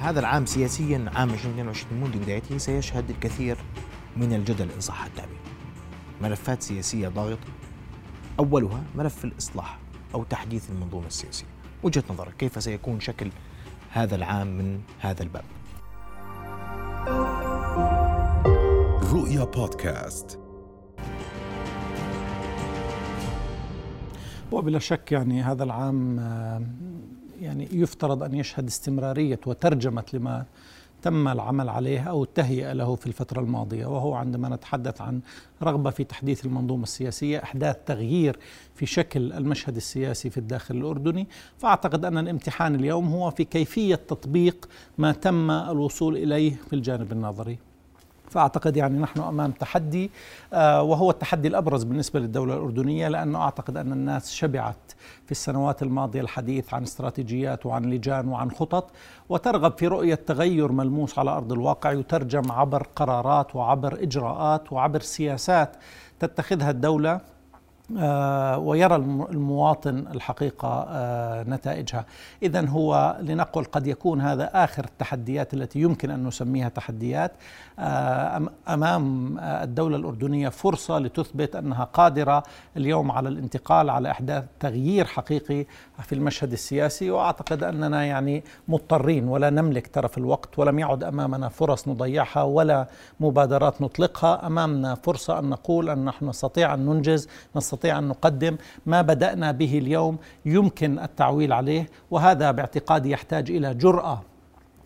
هذا العام سياسيا عام 2022 منذ بدايته سيشهد الكثير من الجدل إن صح التعبير. ملفات سياسية ضاغطة أولها ملف الإصلاح أو تحديث المنظومة السياسية. وجهة نظرك كيف سيكون شكل هذا العام من هذا الباب؟ رؤيا بودكاست. وبلا شك يعني هذا العام آه، يعني يفترض أن يشهد استمرارية وترجمة لما تم العمل عليه أو التهيئه له في الفترة الماضية وهو عندما نتحدث عن رغبة في تحديث المنظومة السياسية أحداث تغيير في شكل المشهد السياسي في الداخل الأردني. فأعتقد أن الامتحان اليوم هو في كيفية تطبيق ما تم الوصول إليه في الجانب النظري. فأعتقد يعني نحن أمام تحدي آه، وهو التحدي الأبرز بالنسبة للدولة الأردنية لأنه أعتقد أن الناس شبعت في السنوات الماضية الحديث عن استراتيجيات وعن لجان وعن خطط وترغب في رؤية تغير ملموس على أرض الواقع يترجم عبر قرارات وعبر إجراءات وعبر سياسات تتخذها الدولة آه، ويرى المواطن الحقيقة آه، نتائجها. إذا هو لنقل قد يكون هذا آخر التحديات التي يمكن أن نسميها تحديات. آه، أمام الدولة الأردنية فرصة لتثبت أنها قادرة اليوم على الانتقال على إحداث تغيير حقيقي في المشهد السياسي. وأعتقد أننا يعني مضطرين ولا نملك ترف الوقت ولم يعد أمامنا فرص نضيعها ولا مبادرات نطلقها. أمامنا فرصة أن نقول أن نحن نستطيع أن ننجز نستطيع نستطيع أن نقدم ما بدأنا به اليوم يمكن التعويل عليه وهذا باعتقادي يحتاج إلى جرأة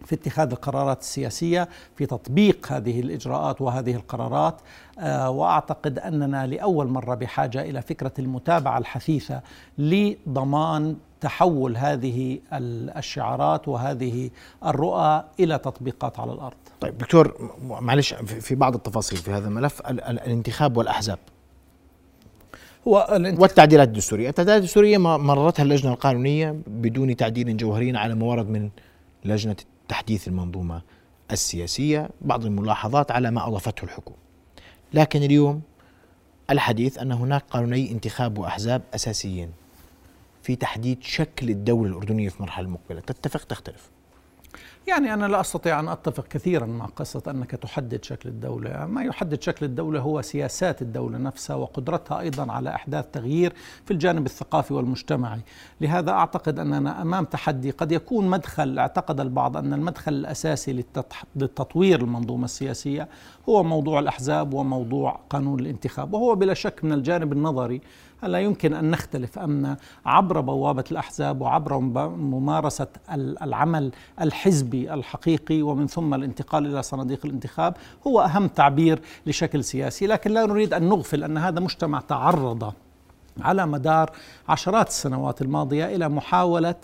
في اتخاذ القرارات السياسية في تطبيق هذه الإجراءات وهذه القرارات آه، وأعتقد أننا لأول مرة بحاجة إلى فكرة المتابعة الحثيثة لضمان تحول هذه الشعارات وهذه الرؤى إلى تطبيقات على الأرض. طيب دكتور معلش في بعض التفاصيل في هذا الملف الانتخاب والأحزاب هو والتعديلات الدستورية. التعديلات الدستورية مررتها اللجنة القانونية بدون تعديل جوهري على ما ورد من لجنة تحديث المنظومة السياسية. بعض الملاحظات على ما أضافته الحكومة. لكن اليوم الحديث أن هناك قانوني انتخاب وأحزاب أساسيين في تحديد شكل الدولة الأردنية في مرحلة مقبلة. تتفق؟ تختلف. يعني أنا لا أستطيع أن أتفق كثيرا مع قصة أنك تحدد شكل الدولة. ما يحدد شكل الدولة هو سياسات الدولة نفسها وقدرتها أيضا على إحداث تغيير في الجانب الثقافي والمجتمعي. لهذا أعتقد أننا أمام تحدي قد يكون مدخل اعتقد البعض أن المدخل الأساسي للتطوير المنظومة السياسية هو موضوع الأحزاب وموضوع قانون الانتخاب. وهو بلا شك من الجانب النظري. لا يمكن أن نختلف أن عبر بوابة الأحزاب وعبر ممارسة العمل الحزبي الحقيقي ومن ثم الانتقال إلى صناديق الانتخاب هو أهم تعبير لشكل سياسي لكن لا نريد أن نغفل أن هذا مجتمع تعرض على مدار عشرات السنوات الماضية إلى محاولة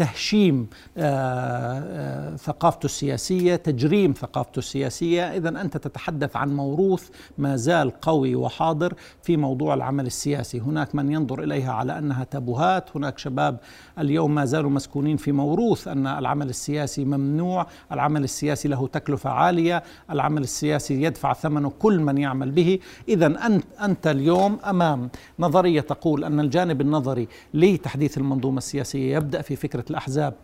تهشيم آه، آه، ثقافته السياسية، تجريم ثقافته السياسية، اذا أنت تتحدث عن موروث ما زال قوي وحاضر في موضوع العمل السياسي، هناك من ينظر إليها على أنها تابوهات، هناك شباب اليوم ما زالوا مسكونين في موروث أن العمل السياسي ممنوع، العمل السياسي له تكلفة عالية، العمل السياسي يدفع ثمنه كل من يعمل به، اذا أنت أنت اليوم أمام نظرية تقول أن الجانب النظري لتحديث المنظومة السياسية يبدأ في فكرة الأحزاب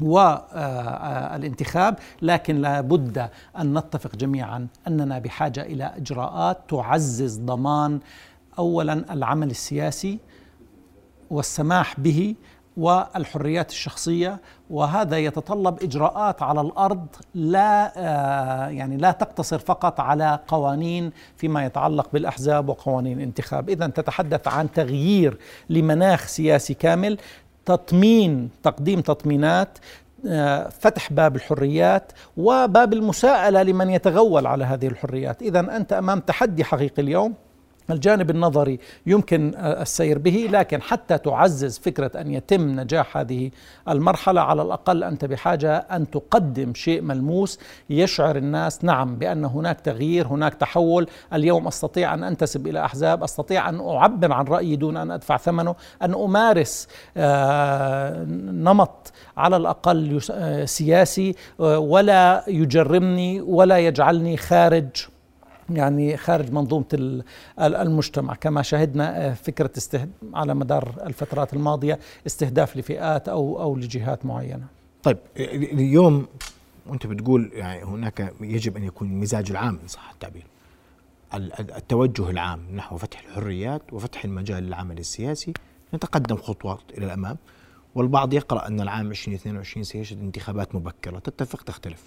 والانتخاب لكن لابد أن نتفق جميعا أننا بحاجة إلى إجراءات تعزز ضمان أولا العمل السياسي والسماح به والحريات الشخصية. وهذا يتطلب إجراءات على الأرض لا آه، يعني لا تقتصر فقط على قوانين فيما يتعلق بالأحزاب وقوانين الانتخاب، اذا تتحدث عن تغيير لمناخ سياسي كامل. تطمين تقديم تطمينات آه، فتح باب الحريات وباب المساءلة لمن يتغول على هذه الحريات. اذا أنت أمام تحدي حقيقي اليوم. الجانب النظري يمكن السير به لكن حتى تعزز فكرة أن يتم نجاح هذه المرحلة على الأقل أنت بحاجة أن تقدم شيء ملموس يشعر الناس نعم بأن هناك تغيير هناك تحول. اليوم أستطيع أن أنتسب إلى أحزاب أستطيع أن أعبر عن رأيي دون أن أدفع ثمنه أن أمارس آه، نمط على الأقل آه، سياسي آه، ولا يجرمني ولا يجعلني خارج يعني خارج منظومة المجتمع. كما شهدنا آه، فكرة. على مدار الفترات الماضية استهداف لفئات أو أو لجهات معينة. طيب اليوم وانت بتقول يعني هناك يجب أن يكون المزاج العام إن صح التعبير. التوجه العام نحو فتح الحريات وفتح المجال للعمل السياسي. نتقدم خطوات إلى الأمام. والبعض يقرأ أن العام 2022 سيشهد انتخابات مبكرة. تتفق؟ تختلف.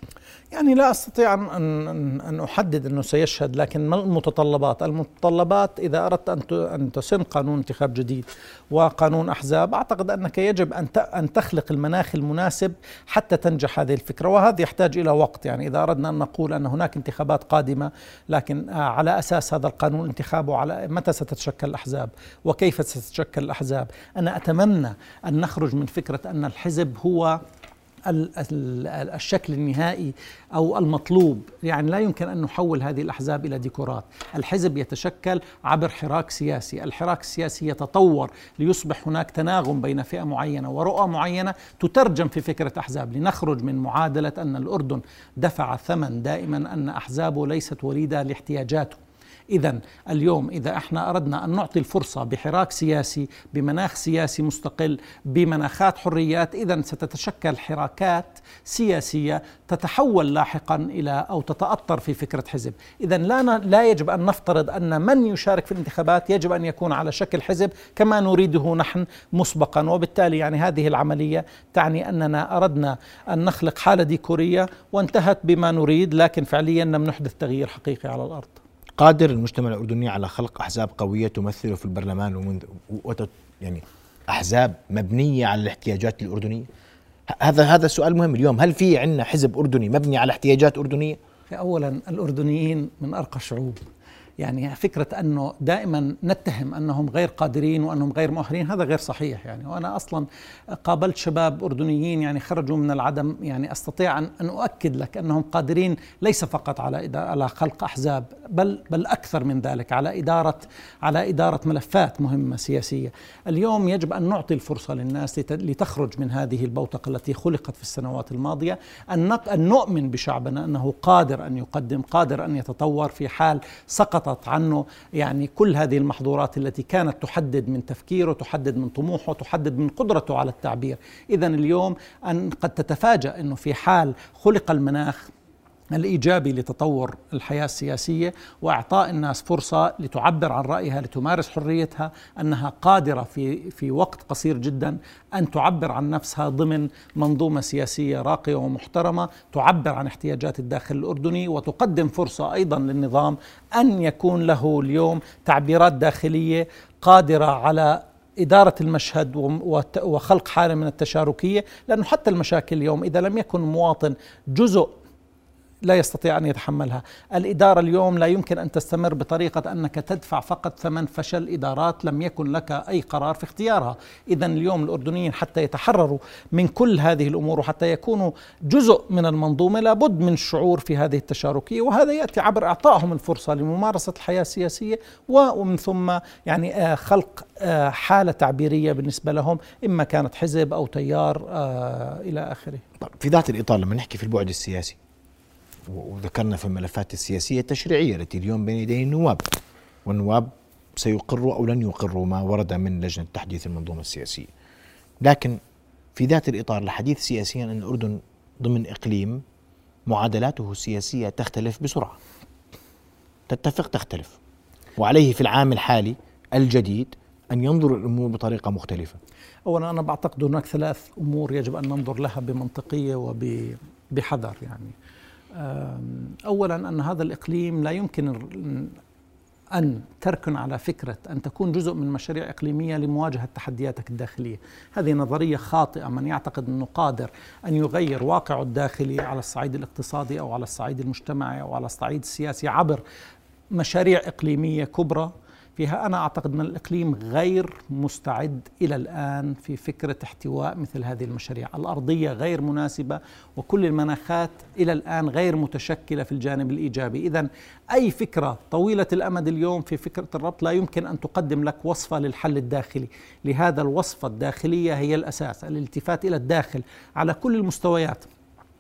يعني لا أستطيع أن, أن, أحدد أنه سيشهد لكن ما المتطلبات؟ المتطلبات إذا أردت أن أن تسن قانون انتخاب جديد وقانون أحزاب أعتقد أنك يجب أن أن تخلق المناخ المناسب حتى تنجح هذه الفكرة وهذا يحتاج إلى وقت. يعني إذا أردنا أن نقول أن هناك انتخابات قادمة لكن آه، على أساس هذا القانون انتخابه على متى ستتشكل الأحزاب؟ وكيف ستتشكل الأحزاب؟ أنا أتمنى أن نخرج من فكرة أن الحزب هو الشكل النهائي أو المطلوب. يعني لا يمكن أن نحول هذه الأحزاب إلى ديكورات. الحزب يتشكل عبر حراك سياسي. الحراك السياسي يتطور ليصبح هناك تناغم بين فئة معينة ورؤى معينة تترجم في فكرة أحزاب. لنخرج من معادلة أن الأردن دفع ثمن دائما أن أحزابه ليست وليدة لاحتياجاته. إذا اليوم إذا إحنا أردنا أن نعطي الفرصة بحراك سياسي بمناخ سياسي مستقل بمناخات حريات إذا ستتشكل حراكات سياسية تتحول لاحقا إلى أو تتأطر في فكرة حزب. إذا لا, لا يجب أن نفترض أن من يشارك في الانتخابات يجب أن يكون على شكل حزب كما نريده نحن مسبقا. وبالتالي يعني هذه العملية تعني أننا أردنا أن نخلق حالة ديكورية وانتهت بما نريد لكن فعليا لم نحدث تغيير حقيقي على الأرض. قادر المجتمع الأردني على خلق أحزاب قوية تمثله في البرلمان ومن يعني أحزاب مبنية على الاحتياجات الأردنية؟ هذا هذا السؤال مهم اليوم. هل في عندنا حزب أردني مبني على احتياجات أردنية؟ أولا الأردنيين من أرقى الشعوب. يعني فكرة أنه دائما نتهم أنهم غير قادرين وأنهم غير مؤهلين هذا غير صحيح يعني. وأنا أصلا قابلت شباب أردنيين يعني خرجوا من العدم يعني أستطيع أن, أؤكد لك أنهم قادرين ليس فقط على على خلق أحزاب بل بل أكثر من ذلك على إدارة على إدارة ملفات مهمة سياسية. اليوم يجب أن نعطي الفرصة للناس لتخرج من هذه البوتقة التي خلقت في السنوات الماضية. أن نؤمن بشعبنا أنه قادر أن يقدم قادر أن يتطور في حال سقط سقطت عنه. يعني كل هذه المحظورات التي كانت تحدد من تفكيره تحدد من طموحه تحدد من قدرته على التعبير. إذا اليوم أن قد تتفاجأ أنه في حال خلق المناخ الإيجابي لتطور الحياة السياسية وإعطاء الناس فرصة لتعبر عن رأيها لتمارس حريتها أنها قادرة في في وقت قصير جدا أن تعبر عن نفسها ضمن منظومة سياسية راقية ومحترمة تعبر عن احتياجات الداخل الأردني وتقدم فرصة أيضا للنظام أن يكون له اليوم تعبيرات داخلية قادرة على إدارة المشهد وخلق حالة من التشاركية لأنه حتى المشاكل اليوم إذا لم يكن مواطن جزء لا يستطيع أن يتحملها، الإدارة اليوم لا يمكن أن تستمر بطريقة أنك تدفع فقط ثمن فشل إدارات لم يكن لك أي قرار في اختيارها، اذا اليوم الأردنيين حتى يتحرروا من كل هذه الأمور وحتى يكونوا جزء من المنظومة لابد من الشعور في هذه التشاركية. وهذا يأتي عبر إعطائهم الفرصة لممارسة الحياة السياسية ومن ثم يعني آه، خلق آه، حالة تعبيرية بالنسبة لهم إما كانت حزب أو تيار آه، إلى آخره. في ذات الإطار لما نحكي في البعد السياسي وذكرنا في الملفات السياسية التشريعية التي اليوم بين يدي النواب والنواب سيقروا أو لن يقروا ما ورد من لجنة تحديث المنظومة السياسية. لكن في ذات الإطار الحديث سياسيا أن الأردن ضمن إقليم معادلاته السياسية تختلف بسرعة. تتفق تختلف. وعليه في العام الحالي الجديد أن ينظر الأمور بطريقة مختلفة. أولا أنا بعتقد هناك ثلاث أمور يجب أن ننظر لها بمنطقية وبحذر يعني. اولا أن هذا الإقليم لا يمكن أن تركن على فكرة أن تكون جزء من مشاريع إقليمية لمواجهة تحدياتك الداخلية، هذه نظرية خاطئة. من يعتقد أنه قادر أن يغير واقعه الداخلي على الصعيد الاقتصادي أو على الصعيد المجتمعي أو على الصعيد السياسي عبر مشاريع إقليمية كبرى فيها. أنا أعتقد أن الإقليم غير مستعد إلى الآن في فكرة احتواء مثل هذه المشاريع. الأرضية غير مناسبة وكل المناخات إلى الآن غير متشكلة في الجانب الإيجابي. إذا أي فكرة طويلة الأمد اليوم في فكرة الربط لا يمكن أن تقدم لك وصفة للحل الداخلي. لهذا الوصفة الداخلية هي الأساس الالتفات إلى الداخل على كل المستويات.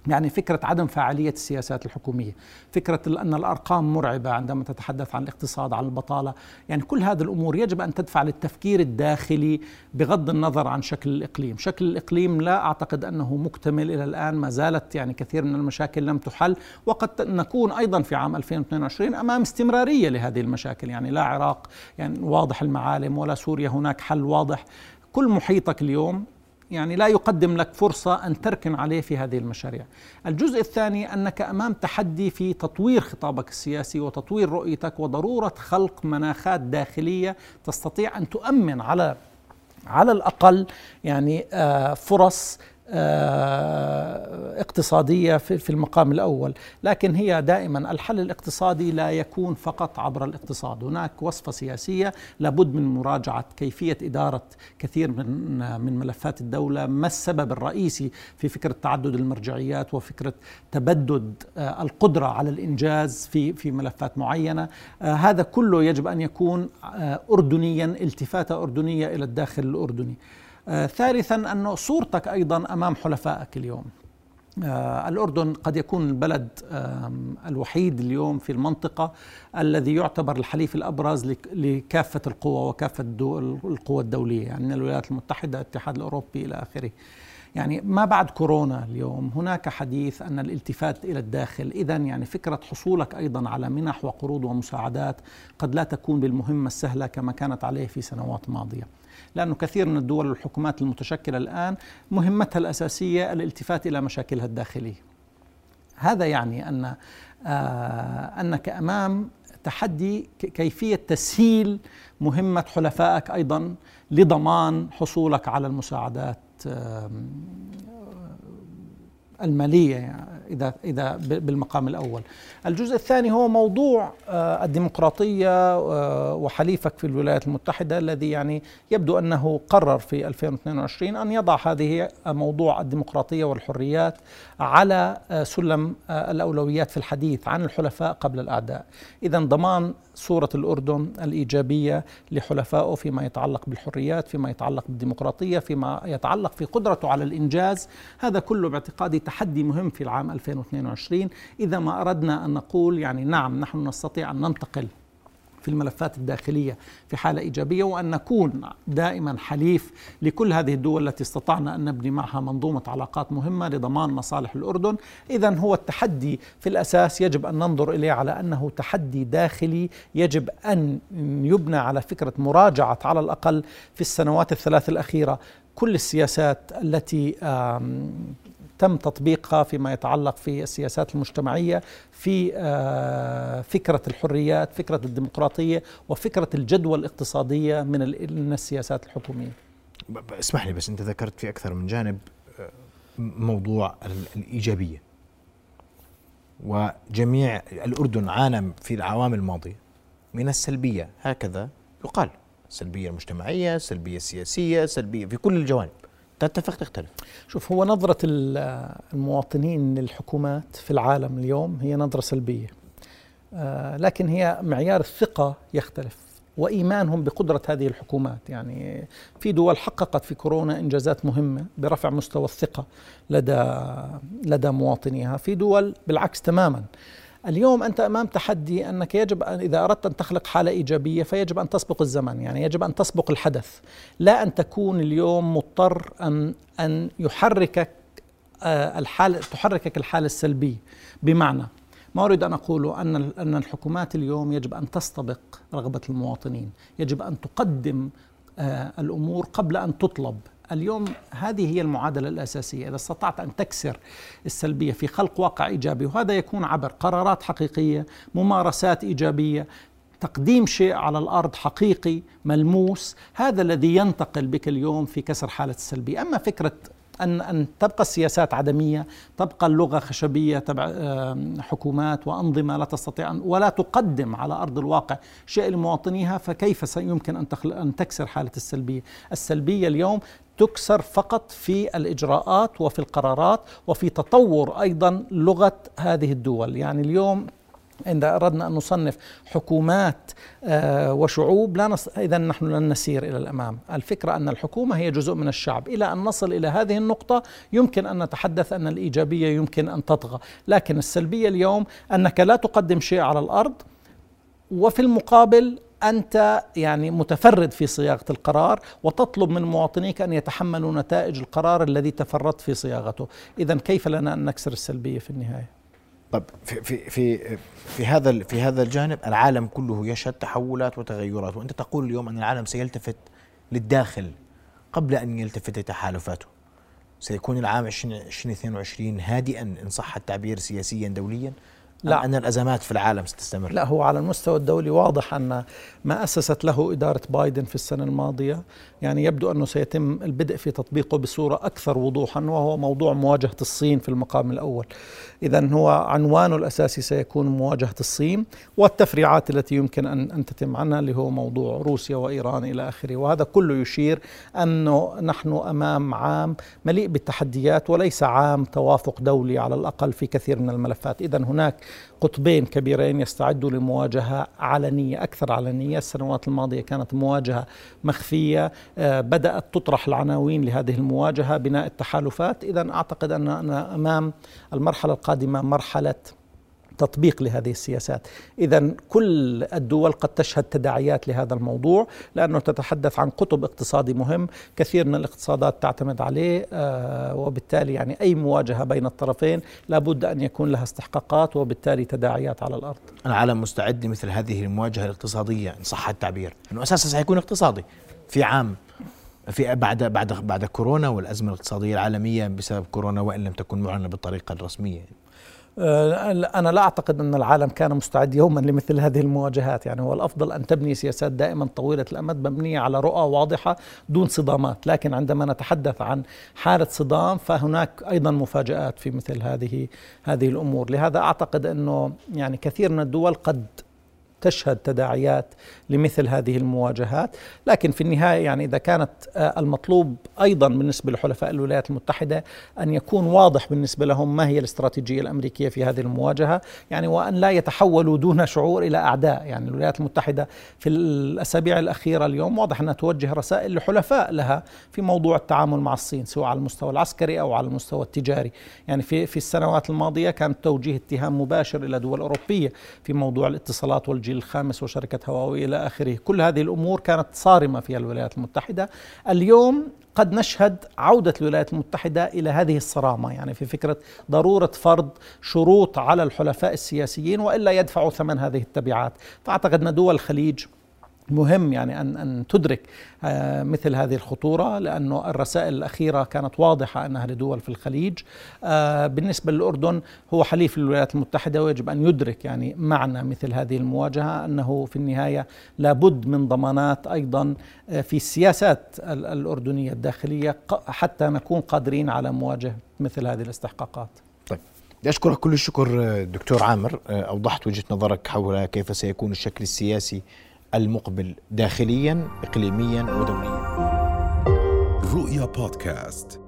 يعني فكرة عدم فاعلية السياسات الحكومية فكرة أن الأرقام مرعبة عندما تتحدث عن الاقتصاد عن البطالة يعني كل هذه الأمور يجب أن تدفع للتفكير الداخلي بغض النظر عن شكل الإقليم. شكل الإقليم لا أعتقد أنه مكتمل إلى الآن ما زالت يعني كثير من المشاكل لم تحل وقد نكون أيضا في عام 2022 أمام استمرارية لهذه المشاكل يعني لا عراق يعني واضح المعالم ولا سوريا هناك حل واضح. كل محيطك اليوم يعني لا يقدم لك فرصة أن تركن عليه في هذه المشاريع. الجزء الثاني أنك أمام تحدي في تطوير خطابك السياسي وتطوير رؤيتك وضرورة خلق مناخات داخلية تستطيع أن تؤمن على على الأقل يعني آه، فرص آه، اقتصادية في المقام الأول، لكن هي دائما الحل الاقتصادي لا يكون فقط عبر الاقتصاد، هناك وصفة سياسية لابد من مراجعة كيفية إدارة كثير من من ملفات الدولة، ما السبب الرئيسي في فكرة تعدد المرجعيات وفكرة تبدد آه، القدرة على الإنجاز في في ملفات معينة، آه، هذا كله يجب أن يكون اردنيا التفاتة أردنية إلى الداخل الأردني. آه ثالثا أنه صورتك أيضا أمام حلفائك اليوم. آه الأردن قد يكون البلد الوحيد اليوم في المنطقة الذي يعتبر الحليف الأبرز لكافة القوى وكافة القوى الدولية يعني الولايات المتحدة الاتحاد الأوروبي إلى آخره. يعني ما بعد كورونا اليوم هناك حديث أن الالتفات إلى الداخل إذا يعني فكرة حصولك أيضا على منح وقروض ومساعدات قد لا تكون بالمهمة السهلة كما كانت عليه في سنوات ماضية. لأنه كثير من الدول والحكومات المتشكلة الآن مهمتها الأساسية الالتفات إلى مشاكلها الداخلية. هذا يعني أن آه أنك أمام تحدي كيفية تسهيل مهمة حلفائك أيضا لضمان حصولك على المساعدات. um, المالية يعني إذا إذا بالمقام الأول. الجزء الثاني هو موضوع آه، الديمقراطية آه، وحليفك في الولايات المتحدة الذي يعني يبدو أنه قرر في 2022 أن يضع هذه موضوع الديمقراطية والحريات على آه، سلم الأولويات في الحديث عن الحلفاء قبل الأعداء. إذا ضمان صورة الأردن الإيجابية لحلفائه فيما يتعلق بالحريات فيما يتعلق بالديمقراطية فيما يتعلق في قدرته على الإنجاز هذا كله باعتقادي تحدي مهم في العام 2022 إذا ما أردنا أن نقول يعني نعم نحن نستطيع أن ننتقل في الملفات الداخلية في حالة إيجابية وأن نكون دائما حليف لكل هذه الدول التي استطعنا أن نبني معها منظومة علاقات مهمة لضمان مصالح الأردن، اذا هو التحدي في الأساس يجب أن ننظر إليه على أنه تحدي داخلي يجب أن يبنى على فكرة مراجعة على الأقل في السنوات الثلاث الأخيرة. كل السياسات التي تم تطبيقها فيما يتعلق في السياسات المجتمعية في آه، فكرة الحريات، فكرة الديمقراطية وفكرة الجدوى الاقتصادية من السياسات الحكومية. اسمح لي بس انت ذكرت في أكثر من جانب آه، موضوع الإيجابية. وجميع الأردن عانى في العوام الماضية من السلبية هكذا يقال السلبيه المجتمعيه، السلبيه السياسيه، سلبية في كل الجوانب. تتفق تختلف. شوف هو نظرة المواطنين للحكومات في العالم اليوم هي نظرة سلبية. آه، لكن هي معيار الثقة يختلف وإيمانهم بقدرة هذه الحكومات. يعني في دول حققت في كورونا إنجازات مهمة برفع مستوى الثقة لدى لدى مواطنيها. في دول بالعكس تماما. اليوم أنت أمام تحدي أنك يجب أن إذا أردت أن تخلق حالة إيجابية فيجب أن تسبق الزمن يعني يجب أن تسبق الحدث. لا أن تكون اليوم مضطر أن أن يحركك آه، الحالة تحركك الحالة السلبية. بمعنى ما أريد أن أقوله أن أن الحكومات اليوم يجب أن تستبق رغبة المواطنين يجب أن تقدم آه، الأمور قبل أن تطلب. اليوم هذه هي المعادلة الأساسية، إذا استطعت أن تكسر السلبية في خلق واقع إيجابي وهذا يكون عبر قرارات حقيقية، ممارسات إيجابية، تقديم شيء على الأرض حقيقي ملموس، هذا الذي ينتقل بك اليوم في كسر حالة السلبية، أما فكرة أن أن تبقى السياسات عدمية تبقى اللغة خشبية تبع حكومات وأنظمة لا تستطيع أن ولا تقدم على أرض الواقع شيء لمواطنيها فكيف يمكن أن أن تكسر حالة السلبية؟ السلبية اليوم تكسر فقط في الإجراءات وفي القرارات وفي تطور أيضا لغة هذه الدول. يعني اليوم إذا أردنا أن نصنف حكومات آه، وشعوب لا نص... إذا نحن لن نسير إلى الأمام. الفكرة أن الحكومة هي جزء من الشعب. إلى أن نصل إلى هذه النقطة يمكن أن نتحدث أن الإيجابية يمكن أن تطغى. لكن السلبية اليوم أنك لا تقدم شيء على الأرض وفي المقابل أنت يعني متفرد في صياغة القرار وتطلب من مواطنيك أن يتحملوا نتائج القرار الذي تفردت في صياغته، اذا كيف لنا أن نكسر السلبية في النهاية؟ طب في في في في هذا في هذا الجانب العالم كله يشهد تحولات وتغيرات وأنت تقول اليوم أن العالم سيلتفت للداخل قبل أن يلتفت لتحالفاته. سيكون العام 2022 هادئا إن صح التعبير سياسيا دوليا؟ لا. أن الأزمات في العالم ستستمر؟ لا هو على المستوى الدولي واضح أن ما أسست له إدارة بايدن في السنة الماضية. يعني يبدو أنه سيتم البدء في تطبيقه بصورة أكثر وضوحا وهو موضوع مواجهة الصين في المقام الأول. إذا هو عنوانه الأساسي سيكون مواجهة الصين والتفريعات التي يمكن أن أن تتم عنها اللي هو موضوع روسيا وإيران إلى آخره. وهذا كله يشير أنه نحن أمام عام مليء بالتحديات وليس عام توافق دولي على الأقل في كثير من الملفات. إذا هناك قطبين كبيرين يستعدوا لمواجهة علنية أكثر علنية. السنوات الماضية كانت مواجهة مخفية. آه، بدأت تطرح العناوين لهذه المواجهة بناء التحالفات. إذا أعتقد أننا أمام المرحلة القادمة مرحلة تطبيق لهذه السياسات. إذا كل الدول قد تشهد تداعيات لهذا الموضوع لأنه تتحدث عن قطب اقتصادي مهم كثير من الاقتصادات تعتمد عليه آه وبالتالي يعني أي مواجهة بين الطرفين لابد أن يكون لها استحقاقات وبالتالي تداعيات على الأرض. العالم مستعد لمثل هذه المواجهة الاقتصادية إن صح التعبير. أنه أساسا سيكون اقتصادي في عام في بعد بعد بعد كورونا والأزمة الاقتصادية العالمية بسبب كورونا وإن لم تكن معلنة بالطريقة الرسمية. أنا لا أعتقد أن العالم كان مستعد يوما لمثل هذه المواجهات. يعني هو الأفضل أن تبني سياسات دائما طويلة الأمد مبنية على رؤى واضحة دون صدامات. لكن عندما نتحدث عن حالة صدام فهناك أيضا مفاجآت في مثل هذه هذه الأمور. لهذا أعتقد أنه يعني كثير من الدول قد تشهد تداعيات لمثل هذه المواجهات. لكن في النهاية يعني إذا كانت آه، المطلوب أيضا بالنسبة لحلفاء الولايات المتحدة أن يكون واضح بالنسبة لهم ما هي الاستراتيجية الأمريكية في هذه المواجهة يعني وأن لا يتحولوا دون شعور إلى أعداء. يعني الولايات المتحدة في الأسابيع الأخيرة اليوم واضح أنها توجه رسائل لحلفاء لها في موضوع التعامل مع الصين سواء على المستوى العسكري أو على المستوى التجاري. يعني في في السنوات الماضية كان توجيه اتهام مباشر إلى دول أوروبية في موضوع الاتصالات والجيل الخامس وشركة هواوي إلى آخره. كل هذه الأمور كانت صارمة في الولايات المتحدة. اليوم قد نشهد عودة الولايات المتحدة إلى هذه الصرامة يعني في فكرة ضرورة فرض شروط على الحلفاء السياسيين وإلا يدفعوا ثمن هذه التبعات. فأعتقد أن دول الخليج مهم يعني ان أن تدرك آه، مثل هذه الخطورة لأنه الرسائل الأخيرة كانت واضحة أنها لدول في الخليج. آه، بالنسبة للأردن هو حليف الولايات المتحدة ويجب أن يدرك يعني معنى مثل هذه المواجهة أنه في النهاية لابد من ضمانات أيضا آه، في السياسات الأردنية الداخلية حتى نكون قادرين على مواجهة مثل هذه الاستحقاقات. طيب. بدي أشكرك كل الشكر دكتور عامر. أوضحت وجهة نظرك حول كيف سيكون الشكل السياسي المقبل داخليا اقليميا ودوليا رؤيا بودكاست.